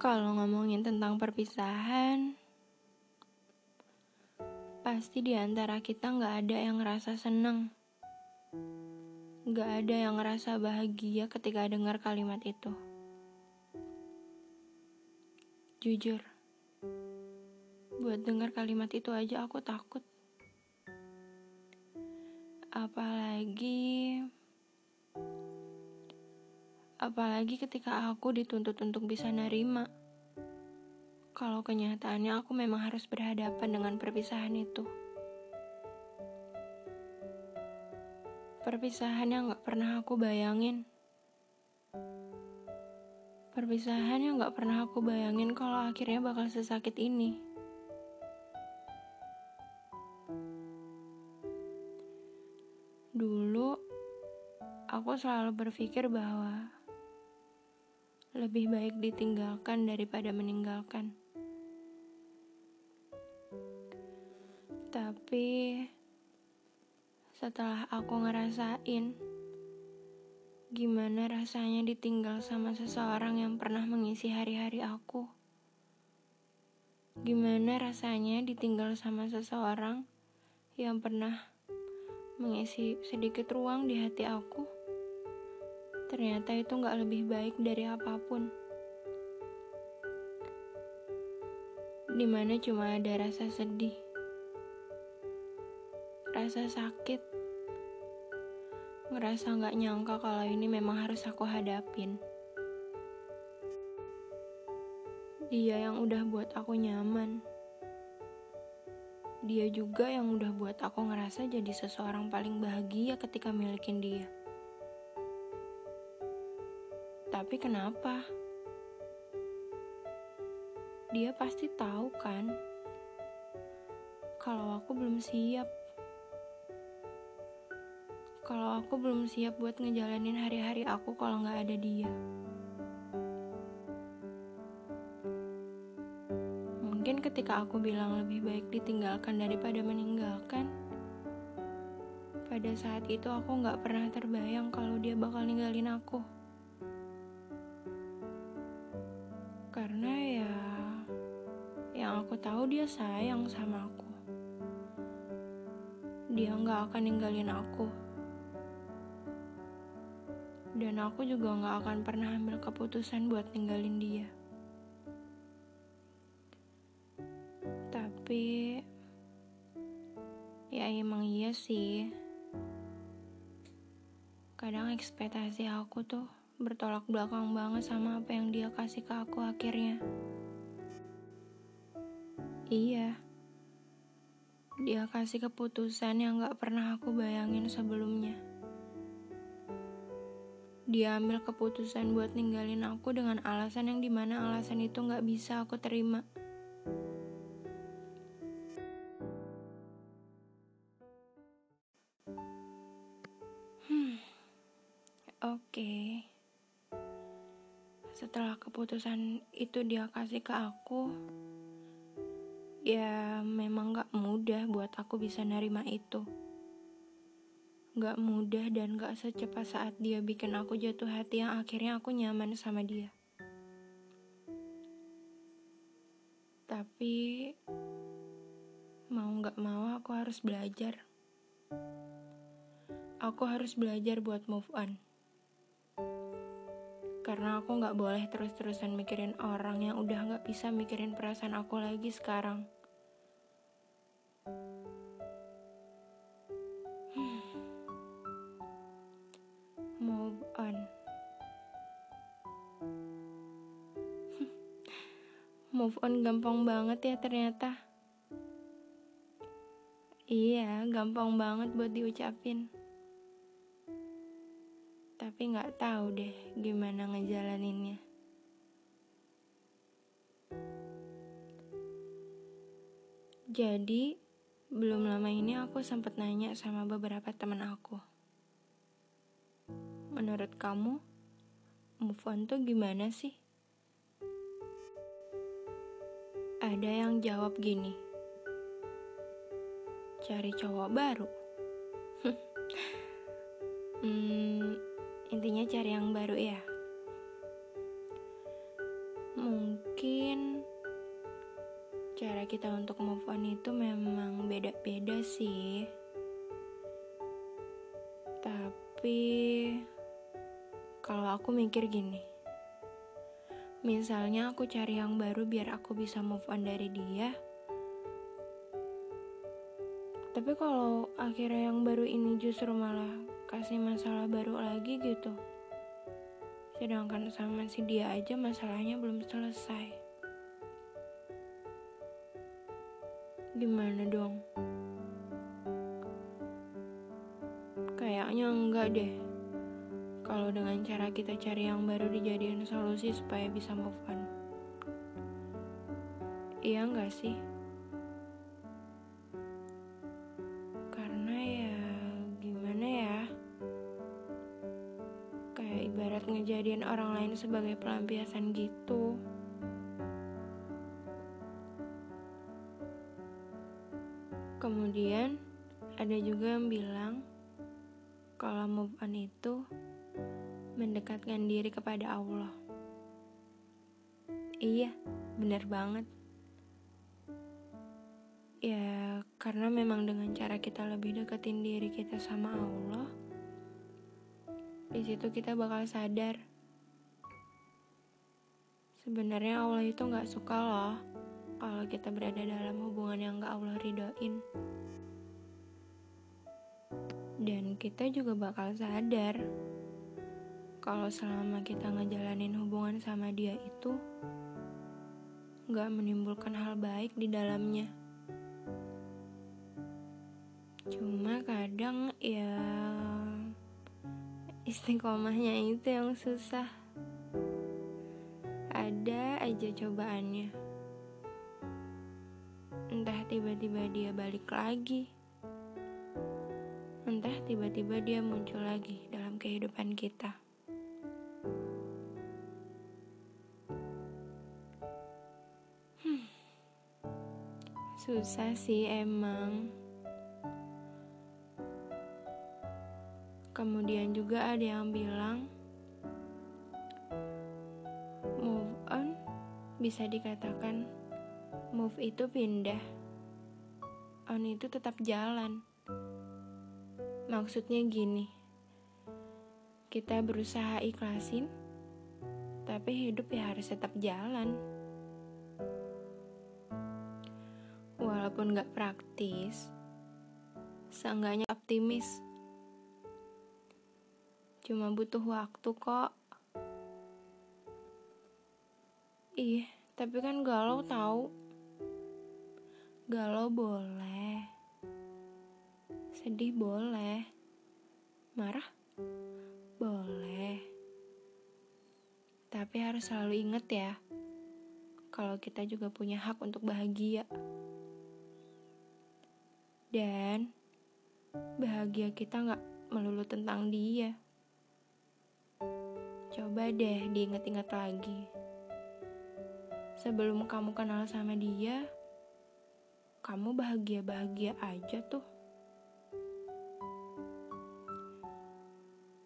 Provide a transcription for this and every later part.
Kalau ngomongin tentang perpisahan, pasti di antara kita nggak ada yang ngerasa seneng. Nggak ada yang ngerasa bahagia ketika dengar kalimat itu. Jujur, buat dengar kalimat itu aja aku takut. Apalagi apalagi ketika aku dituntut untuk bisa nerima. Kalau kenyataannya aku memang harus berhadapan dengan perpisahan itu. Perpisahan yang gak pernah aku bayangin. Perpisahan yang gak pernah aku bayangin kalau akhirnya bakal sesakit ini. Dulu, aku selalu berpikir bahwa lebih baik ditinggalkan daripada meninggalkan. Tapi setelah aku ngerasain gimana rasanya ditinggal sama seseorang yang pernah mengisi hari-hari aku. Gimana rasanya ditinggal sama seseorang yang pernah mengisi sedikit ruang di hati aku. Ternyata itu gak lebih baik dari apa pun. Di mana cuma ada rasa sedih, rasa sakit, ngerasa gak nyangka kalau ini memang harus aku hadapin. Dia yang udah buat aku nyaman. Dia juga yang udah buat aku ngerasa jadi seseorang paling bahagia ketika milikin dia. Tapi kenapa? Dia pasti tahu kan kalau aku belum siap kalau aku belum siap buat ngejalanin hari-hari aku kalau nggak ada dia. Mungkin ketika aku bilang lebih baik ditinggalkan daripada meninggalkan, pada saat itu aku nggak pernah terbayang kalau dia bakal ninggalin aku. Karena ya, yang aku tahu dia sayang sama aku. Dia nggak akan ninggalin aku dan aku juga gak akan pernah ambil keputusan buat ninggalin dia. Tapi, ya emang iya sih. Kadang ekspektasi aku tuh bertolak belakang banget sama apa yang dia kasih ke aku akhirnya. Iya, dia kasih keputusan yang gak pernah aku bayangin sebelumnya. Dia ambil keputusan buat ninggalin aku dengan alasan yang di mana alasan itu gak bisa aku terima. Hmm, oke. Okay. Setelah keputusan itu dia kasih ke aku, ya memang gak mudah buat aku bisa nerima itu. Gak mudah dan gak secepat saat dia bikin aku jatuh hati yang akhirnya aku nyaman sama dia. Tapi mau gak mau aku harus belajar. Aku harus belajar buat move on. Karena aku gak boleh terus-terusan mikirin orang yang udah gak bisa mikirin perasaan aku lagi sekarang. move on gampang banget ya ternyata. Iya, gampang banget buat diucapin. Tapi nggak tahu deh gimana ngejalaninnya. Jadi, belum lama ini aku sempat nanya sama beberapa teman aku. Menurut kamu, move on tuh gimana sih? Ada yang jawab gini, cari cowok baru. hmm, intinya cari yang baru ya. Mungkin cara kita untuk move on itu memang beda-beda sih. Tapi kalau aku mikir gini. Misalnya aku cari yang baru biar aku bisa move on dari dia. Tapi kalau akhirnya yang baru ini justru malah kasih masalah baru lagi gitu. Sedangkan sama si dia aja masalahnya belum selesai. Gimana dong? Kayaknya enggak deh. Kalau dengan cara kita cari yang baru dijadiin solusi supaya bisa move on. Iya enggak sih? Ngejadiin orang lain sebagai pelampiasan gitu. Kemudian ada juga yang bilang kalau move on itu mendekatkan diri kepada Allah. Iya, benar banget. Ya, karena memang dengan cara kita lebih deketin diri kita sama Allah, di situ kita bakal sadar. Sebenarnya Allah itu nggak suka loh kalau kita berada dalam hubungan yang gak Allah ridoin. Dan kita juga bakal sadar kalau selama kita ngejalanin hubungan sama dia itu gak menimbulkan hal baik di dalamnya. Cuma kadang ya istiqomahnya itu yang susah. Ada aja cobaannya entah tiba-tiba dia balik lagi, entah tiba-tiba dia muncul lagi dalam kehidupan kita. Hmm. Susah sih emang. Kemudian juga ada yang bilang move on bisa dikatakan Move itu pindah, on itu tetap jalan. Maksudnya gini, kita berusaha ikhlasin, tapi hidup ya harus tetap jalan. Walaupun gak praktis, seenggaknya optimis. Cuma butuh waktu kok. Ih, tapi kan galau tahu. Galau boleh. Sedih boleh. Marah? Boleh. Tapi harus selalu ingat ya, kalau kita juga punya hak untuk bahagia. Dan bahagia kita nggak melulu tentang dia. Coba deh diingat-ingat lagi. Sebelum kamu kenal sama dia, kamu bahagia-bahagia aja tuh.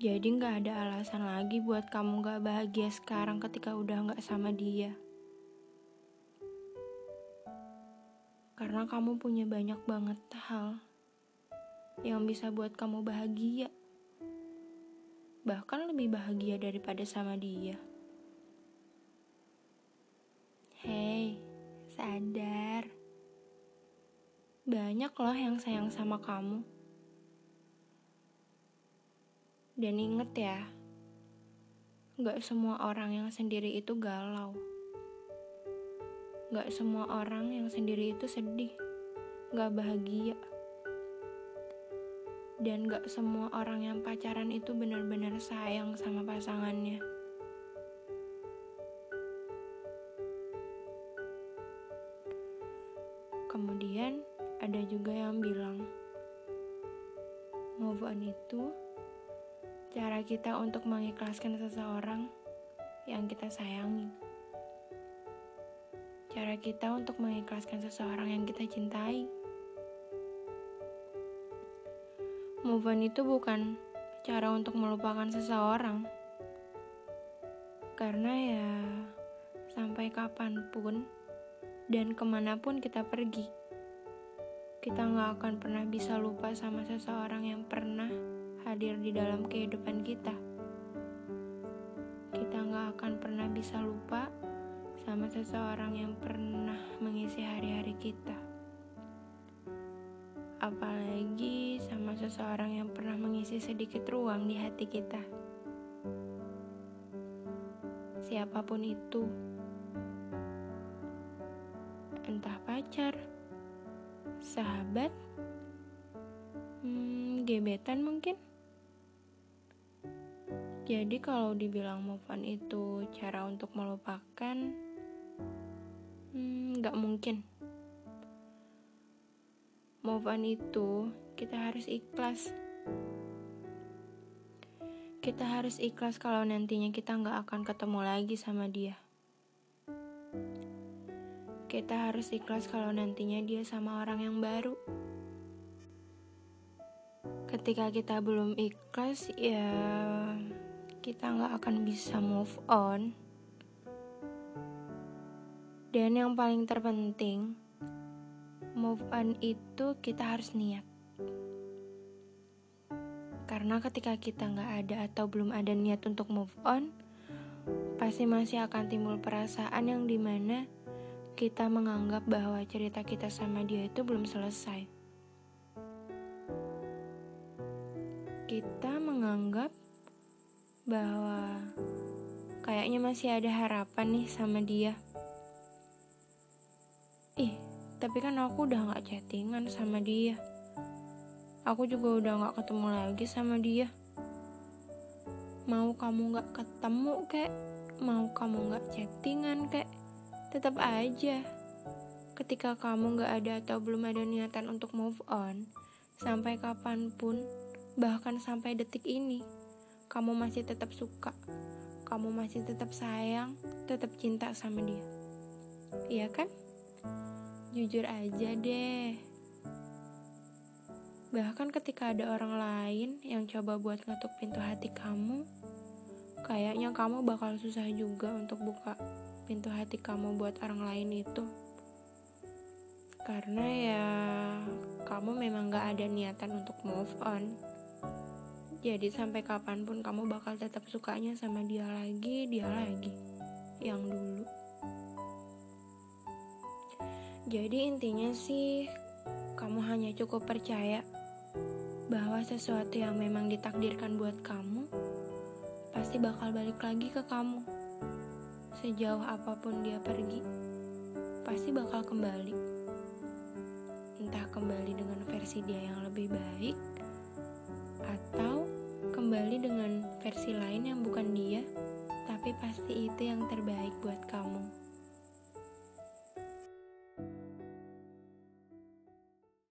Jadi gak ada alasan lagi buat kamu gak bahagia sekarang ketika udah gak sama dia. Karena kamu punya banyak banget hal yang bisa buat kamu bahagia. Bahkan lebih bahagia daripada sama dia. Hei, sadar. Banyak loh yang sayang sama kamu. Dan inget ya, gak semua orang yang sendiri itu galau. Gak semua orang yang sendiri itu sedih, gak bahagia. Dan gak semua orang yang pacaran itu benar-benar sayang sama pasangannya. Kemudian, ada juga yang bilang, move on itu cara kita untuk mengikhlaskan seseorang yang kita sayangi. Cara kita untuk mengikhlaskan seseorang yang kita cintai. Move on itu bukan cara untuk melupakan seseorang. Karena ya sampai kapan pun dan ke mana pun kita pergi. Kita nggak akan pernah bisa lupa sama seseorang yang pernah hadir di dalam kehidupan kita. Kita nggak akan pernah bisa lupa sama seseorang yang pernah mengisi hari-hari kita. Apalagi sama seseorang yang pernah mengisi sedikit ruang di hati kita. Siapa pun itu, entah pacar, sahabat, hmm, gebetan mungkin. Jadi kalau dibilang move on itu cara untuk melupakan, hmm, nggak mungkin. Move on itu kita harus ikhlas. Kita harus ikhlas kalau nantinya kita nggak akan ketemu lagi sama dia. Kita harus ikhlas kalau nantinya dia sama orang yang baru. Ketika kita belum ikhlas, ya kita nggak akan bisa move on. Dan yang paling terpenting, move on itu kita harus niat. Karena ketika kita nggak ada atau belum ada niat untuk move on, pasti masih akan timbul perasaan yang di mana kita menganggap bahwa cerita kita sama dia itu belum selesai. Kita menganggap bahwa kayaknya masih ada harapan nih sama dia. Tapi kan aku udah gak chattingan sama dia. Aku juga udah gak ketemu lagi sama dia. Mau kamu gak ketemu kek, mau kamu gak chattingan kek, tetap aja. Ketika kamu gak ada atau belum ada niatan untuk move on sampai kapan pun bahkan sampai detik ini kamu masih tetap suka. Kamu masih tetap sayang tetap cinta sama dia. Iya kan jujur aja deh. Bahkan ketika ada orang lain yang coba buat ngetuk pintu hati kamu kayaknya kamu bakal susah juga untuk buka pintu hati kamu buat orang lain itu. Karena ya kamu memang gak ada niatan untuk move on. Jadi sampai kapan pun kamu bakal tetap sukanya sama dia lagi dia lagi yang dulu jadi intinya sih kamu hanya cukup percaya bahwa sesuatu yang memang ditakdirkan buat kamu pasti bakal balik lagi ke kamu. Sejauh apa pun dia pergi, pasti bakal kembali. Entah kembali dengan versi dia yang lebih baik, atau kembali dengan versi lain yang bukan dia, tapi pasti itu yang terbaik buat kamu.